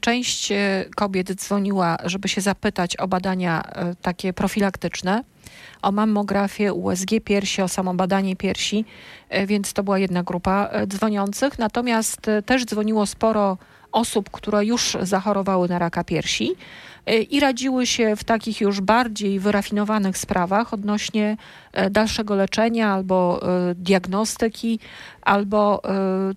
część e, kobiet dzwoniła, żeby się zapytać o badania e, takie profilaktyczne, o mammografię, USG piersi, o samo badanie piersi, e, więc to była jedna grupa dzwoniących. Natomiast też dzwoniło sporo osób, które już zachorowały na raka piersi i radziły się w takich już bardziej wyrafinowanych sprawach odnośnie dalszego leczenia albo diagnostyki albo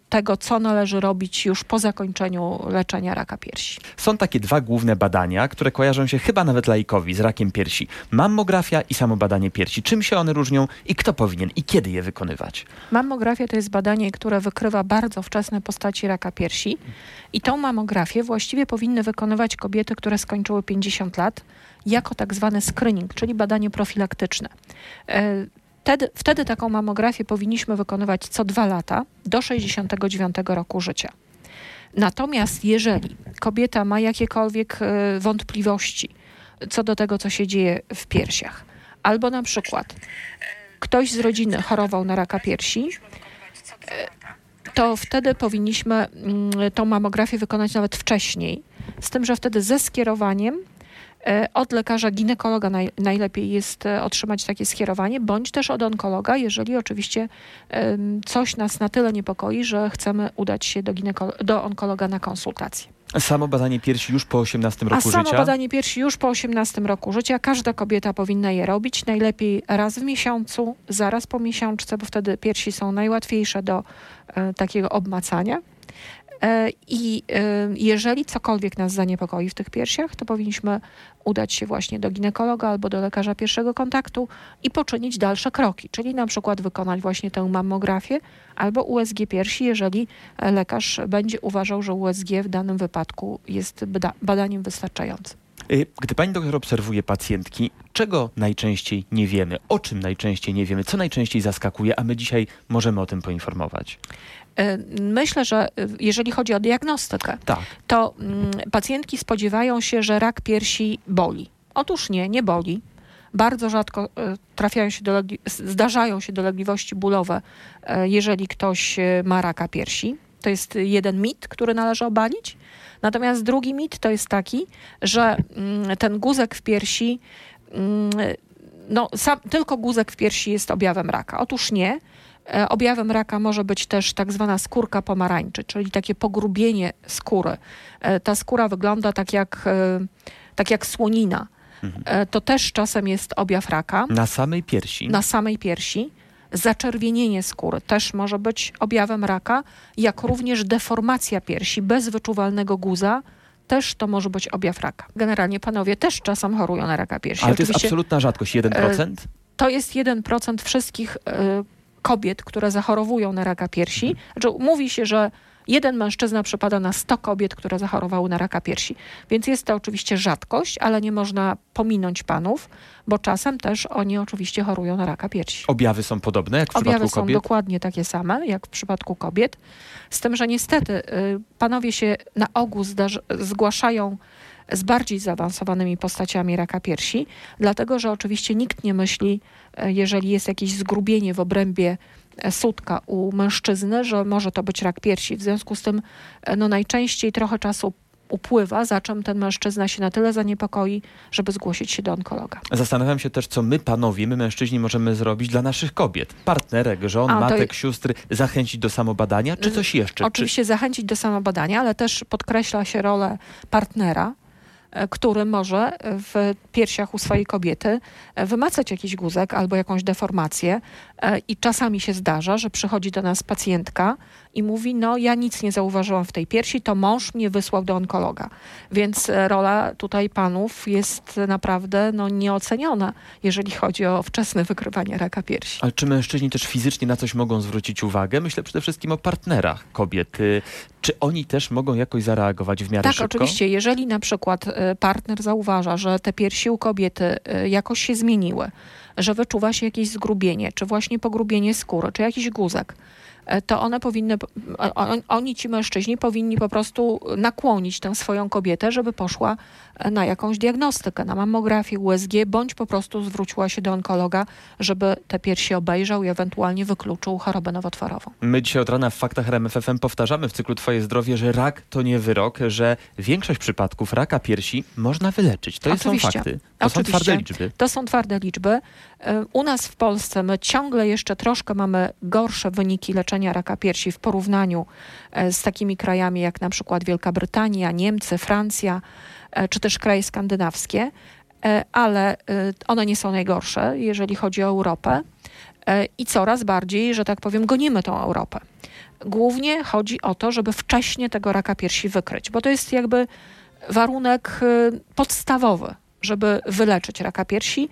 tego, co należy robić już po zakończeniu leczenia raka piersi. Są takie dwa główne badania, które kojarzą się chyba nawet laikowi z rakiem piersi. Mammografia i samo badanie piersi. Czym się one różnią i kto powinien i kiedy je wykonywać? Mammografia to jest badanie, które wykrywa bardzo wczesne postaci raka piersi i tą mammografię właściwie powinny wykonywać kobiety, które skończyły 50 lat jako tak zwany screening, czyli badanie profilaktyczne. E, Wtedy, wtedy taką mamografię powinniśmy wykonywać co dwa lata do 69 roku życia. Natomiast jeżeli kobieta ma jakiekolwiek e, wątpliwości co do tego, co się dzieje w piersiach, albo na przykład ktoś z rodziny chorował na raka piersi, e, to wtedy powinniśmy mm, tą mamografię wykonać nawet wcześniej, z tym, że wtedy ze skierowaniem E, od lekarza ginekologa naj, najlepiej jest e, otrzymać takie skierowanie, bądź też od onkologa, jeżeli oczywiście coś nas na tyle niepokoi, że chcemy udać się do, do onkologa na konsultację. Samo badanie piersi już po 18 roku A życia? samo badanie piersi już po 18 roku życia. Każda kobieta powinna je robić. Najlepiej raz w miesiącu, zaraz po miesiączce, bo wtedy piersi są najłatwiejsze do e, takiego obmacania. E, I e, jeżeli cokolwiek nas zaniepokoi w tych piersiach, to powinniśmy udać się właśnie do ginekologa albo do lekarza pierwszego kontaktu i poczynić dalsze kroki, czyli na przykład wykonać właśnie tę mammografię albo USG piersi, jeżeli lekarz będzie uważał, że USG w danym wypadku jest badaniem wystarczającym. Y, gdy pani doktor obserwuje pacjentki, czego najczęściej nie wiemy, o czym najczęściej nie wiemy, co najczęściej zaskakuje, a my dzisiaj możemy o tym poinformować? Y, myślę, że y, jeżeli chodzi o diagnostykę, tak. to mm, pacjentki spodziewają się, że rak piersi boli. Otóż nie, nie boli. Bardzo rzadko trafiają się zdarzają się dolegliwości bólowe, jeżeli ktoś ma raka piersi. To jest jeden mit, który należy obalić. Natomiast drugi mit to jest taki, że mm, ten guzek w piersi, mm, no, sam, tylko guzek w piersi jest objawem raka. Otóż nie. E, objawem raka może być też tak zwana skórka pomarańczy, czyli takie pogrubienie skóry. E, ta skóra wygląda tak jak, e, tak jak słonina. Mhm. To też czasem jest objaw raka. Na samej piersi? Na samej piersi. Zaczerwienienie skóry też może być objawem raka, jak również deformacja piersi bez wyczuwalnego guza też to może być objaw raka. Generalnie panowie też czasem chorują na raka piersi. Ale to jest absolutna rzadkość, 1%? To jest 1% wszystkich kobiet, które zachorowują na raka piersi. Znaczy, mówi się, że jeden mężczyzna przypada na 100 kobiet, które zachorowały na raka piersi. Więc jest to oczywiście rzadkość, ale nie można pominąć panów, bo czasem też oni oczywiście chorują na raka piersi. Objawy są podobne jak w Objawy przypadku kobiet? są dokładnie takie same jak w przypadku kobiet. Z tym, że niestety y, panowie się na ogół zgłaszają z bardziej zaawansowanymi postaciami raka piersi, dlatego że oczywiście nikt nie myśli, e, jeżeli jest jakieś zgrubienie w obrębie sutka u mężczyzny, że może to być rak piersi. W związku z tym e, no, najczęściej trochę czasu upływa, za czym ten mężczyzna się na tyle zaniepokoi, żeby zgłosić się do onkologa. Zastanawiam się też, co my, panowie, my mężczyźni możemy zrobić dla naszych kobiet, partnerek, żon, A, matek, sióstr, zachęcić do samobadania, czy coś jeszcze? Oczywiście czy... zachęcić do samobadania, ale też podkreśla się rolę partnera, E, który może w piersiach u swojej kobiety e, wymacać jakiś guzek albo jakąś deformację. E, I czasami się zdarza, że przychodzi do nas pacjentka i mówi: No, ja nic nie zauważyłam w tej piersi, to mąż mnie wysłał do onkologa. Więc rola tutaj panów jest naprawdę no, nieoceniona, jeżeli chodzi o wczesne wykrywanie raka piersi. Ale czy mężczyźni też fizycznie na coś mogą zwrócić uwagę? Myślę przede wszystkim o partnerach kobiety. Czy oni też mogą jakoś zareagować w miarę tak, szybko? Tak, oczywiście. Jeżeli na przykład partner zauważa, że te piersi u kobiety y, jakoś się zmieniły, że wyczuwa się jakieś zgrubienie, czy właśnie pogrubienie skóry, czy jakiś guzek, e, to one powinny, on, oni ci mężczyźni powinni po prostu nakłonić tę swoją kobietę, żeby poszła e, na jakąś diagnostykę, na mammografię, USG, bądź po prostu zwróciła się do onkologa, żeby te piersi obejrzał i ewentualnie wykluczył chorobę nowotworową. My dzisiaj od rana w Faktach RMFFM powtarzamy w cyklu Twoje zdrowie, że rak to nie wyrok, że większość przypadków raka piersi można wyleczyć. To Oczywiście. są fakty. To Oczywiście. są twarde liczby. To są twarde liczby. E, U nas w Polsce my ciągle jeszcze troszkę mamy gorsze wyniki leczenia raka piersi w porównaniu e, z takimi krajami jak na przykład Wielka Brytania, Niemcy, Francja e, czy też kraje skandynawskie, ale one nie są najgorsze, jeżeli chodzi o Europę i coraz bardziej, że tak powiem, gonimy tą Europę. Głównie chodzi o to, żeby wcześnie tego raka piersi wykryć, bo to jest jakby warunek podstawowy, żeby wyleczyć raka piersi,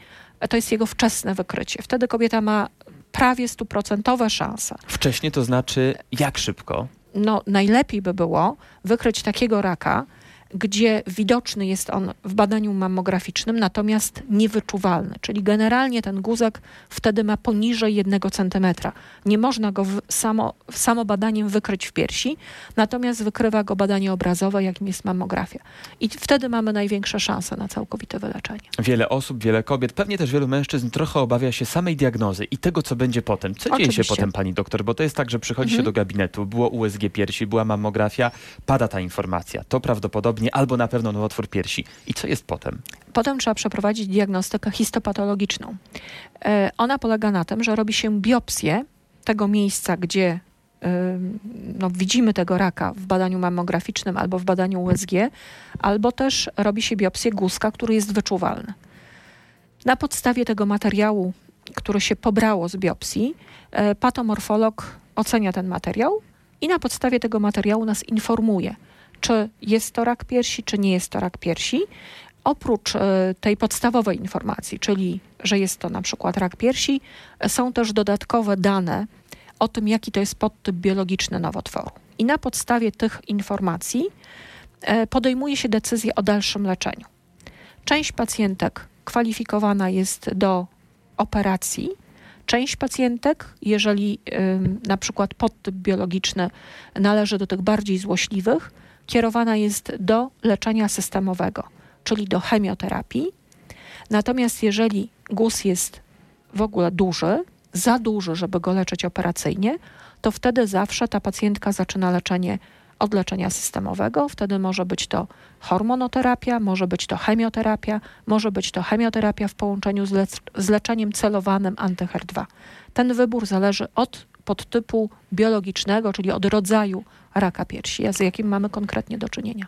to jest jego wczesne wykrycie. Wtedy kobieta ma prawie stuprocentowe szanse. Wcześniej to znaczy jak szybko? No, najlepiej by było wykryć takiego raka, gdzie widoczny jest on w badaniu mammograficznym, natomiast niewyczuwalny. Czyli generalnie ten guzek wtedy ma poniżej jednego centymetra. Nie można go w samo, samo badaniem wykryć w piersi, natomiast wykrywa go badanie obrazowe, jakim jest mammografia. I wtedy mamy największe szanse na całkowite wyleczenie. Wiele osób, wiele kobiet, pewnie też wielu mężczyzn trochę obawia się samej diagnozy i tego, co będzie potem. Co dzieje się Oczywiście. potem, pani doktor? Bo to jest tak, że przychodzi się Mhm. do gabinetu, było USG piersi, była mammografia, pada ta informacja. To prawdopodobnie albo na pewno nowotwór piersi. I co jest potem? Potem trzeba przeprowadzić diagnostykę histopatologiczną. E, Ona polega na tym, że robi się biopsję tego miejsca, gdzie ym, no, widzimy tego raka w badaniu mammograficznym albo w badaniu USG, albo też robi się biopsję guzka, który jest wyczuwalny. Na podstawie tego materiału, który się pobrało z biopsji, e, patomorfolog ocenia ten materiał i na podstawie tego materiału nas informuje, czy jest to rak piersi, czy nie jest to rak piersi. Oprócz e, tej podstawowej informacji, czyli że jest to na przykład rak piersi, są też dodatkowe dane o tym, jaki to jest podtyp biologiczny nowotworu. I na podstawie tych informacji e, podejmuje się decyzję o dalszym leczeniu. Część pacjentek kwalifikowana jest do operacji. Część pacjentek, jeżeli na przykład podtyp biologiczny należy do tych bardziej złośliwych, kierowana jest do leczenia systemowego, czyli do chemioterapii. Natomiast jeżeli guz jest w ogóle duży, za duży, żeby go leczyć operacyjnie, to wtedy zawsze ta pacjentka zaczyna leczenie od leczenia systemowego. Wtedy może być to hormonoterapia, może być to chemioterapia, może być to chemioterapia w połączeniu z, z leczeniem celowanym anty-HER2. Ten wybór zależy od podtypu biologicznego, czyli od rodzaju raka piersi, z jakim mamy konkretnie do czynienia.